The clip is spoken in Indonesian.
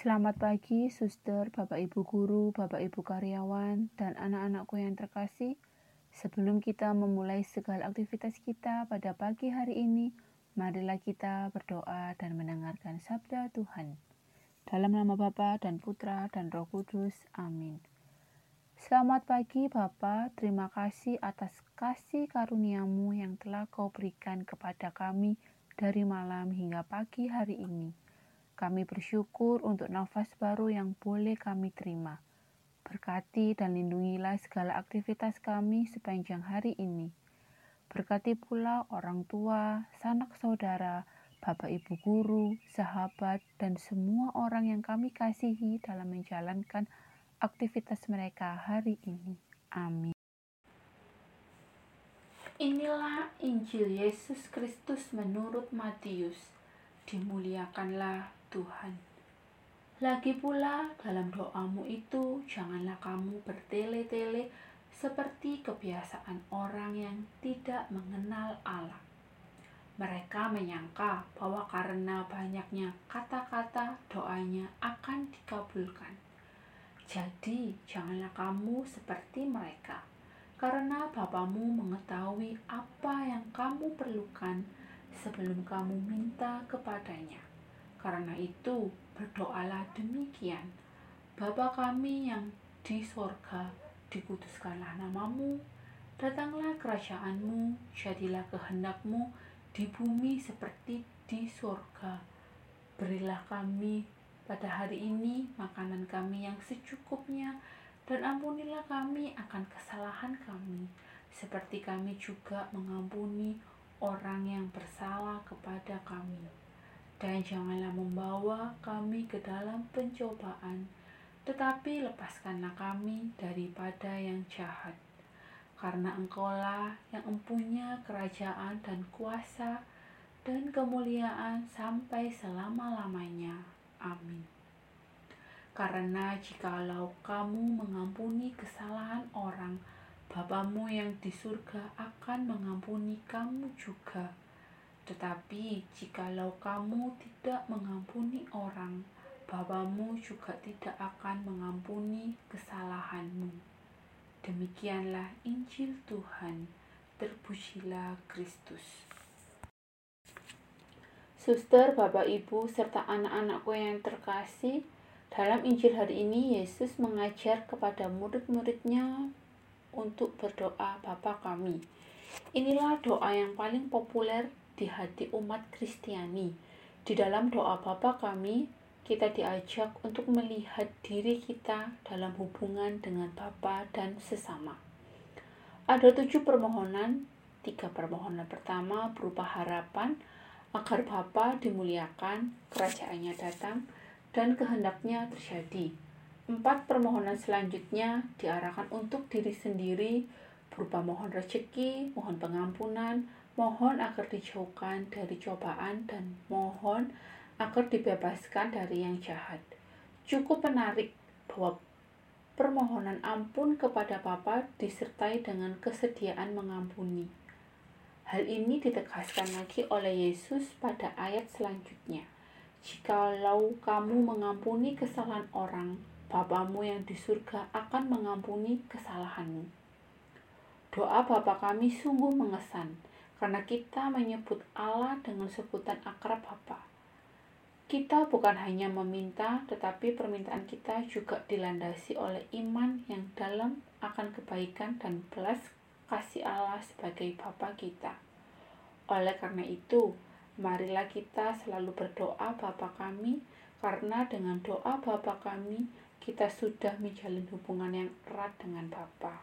Selamat pagi, suster, Bapak Ibu guru, Bapak Ibu karyawan, dan anak-anakku yang terkasih. Sebelum kita memulai segala aktivitas kita pada pagi hari ini, marilah kita berdoa dan mendengarkan sabda Tuhan. Dalam nama Bapa dan Putra dan Roh Kudus. Amin. Selamat pagi Bapa, terima kasih atas kasih karuniamu yang telah kau berikan kepada kami dari malam hingga pagi hari ini. Kami bersyukur untuk nafas baru yang boleh kami terima. Berkati dan lindungilah segala aktivitas kami sepanjang hari ini. Berkati pula orang tua, sanak saudara, bapak ibu guru, sahabat, dan semua orang yang kami kasihi dalam menjalankan aktivitas mereka hari ini. Amin. Inilah Injil Yesus Kristus menurut Matius. Dimuliakanlah Tuhan. Lagi pula, dalam doamu itu, janganlah kamu bertele-tele seperti kebiasaan orang yang tidak mengenal Allah. Mereka menyangka bahwa karena banyaknya kata-kata, doanya akan dikabulkan. Jadi, janganlah kamu seperti mereka, karena Bapamu mengetahui apa yang kamu perlukan sebelum kamu minta kepadanya. Karena itu, berdoalah demikian. Bapa kami yang di sorga, dikuduskanlah namamu, datanglah kerajaanmu, jadilah kehendakmu di bumi seperti di sorga. Berilah kami pada hari ini makanan kami yang secukupnya, dan ampunilah kami akan kesalahan kami, seperti kami juga mengampuni orang yang bersalah kepada kami dan janganlah membawa kami ke dalam pencobaan, tetapi lepaskanlah kami daripada yang jahat. Karena engkaulah yang empunya kerajaan dan kuasa dan kemuliaan sampai selama-lamanya. Amin. Karena jikalau kamu mengampuni kesalahan orang, Bapamu yang di surga akan mengampuni kamu juga. Tetapi jikalau kamu tidak mengampuni orang, Bapamu juga tidak akan mengampuni kesalahanmu. Demikianlah Injil Tuhan. Terpujilah Kristus. Suster, Bapak, Ibu, serta anak-anakku yang terkasih, dalam Injil hari ini Yesus mengajar kepada murid-muridnya untuk berdoa Bapa kami. Inilah doa yang paling populer di hati umat Kristiani. Di dalam doa Bapa kami, kita diajak untuk melihat diri kita dalam hubungan dengan Bapa dan sesama. Ada tujuh permohonan, tiga permohonan pertama berupa harapan agar Bapa dimuliakan, kerajaannya datang, dan kehendaknya terjadi. Empat permohonan selanjutnya diarahkan untuk diri sendiri berupa mohon rezeki, mohon pengampunan, Mohon agar dijauhkan dari cobaan dan mohon agar dibebaskan dari yang jahat. Cukup menarik bahwa permohonan ampun kepada Bapa disertai dengan kesediaan mengampuni. Hal ini ditegaskan lagi oleh Yesus pada ayat selanjutnya. Jikalau kamu mengampuni kesalahan orang, Bapamu yang di surga akan mengampuni kesalahanmu. Doa Bapa kami sungguh mengesan karena kita menyebut Allah dengan sebutan akrab Bapa. Kita bukan hanya meminta, tetapi permintaan kita juga dilandasi oleh iman yang dalam akan kebaikan dan belas kasih Allah sebagai Bapa kita. Oleh karena itu, marilah kita selalu berdoa Bapa kami, karena dengan doa Bapa kami, kita sudah menjalin hubungan yang erat dengan Bapa.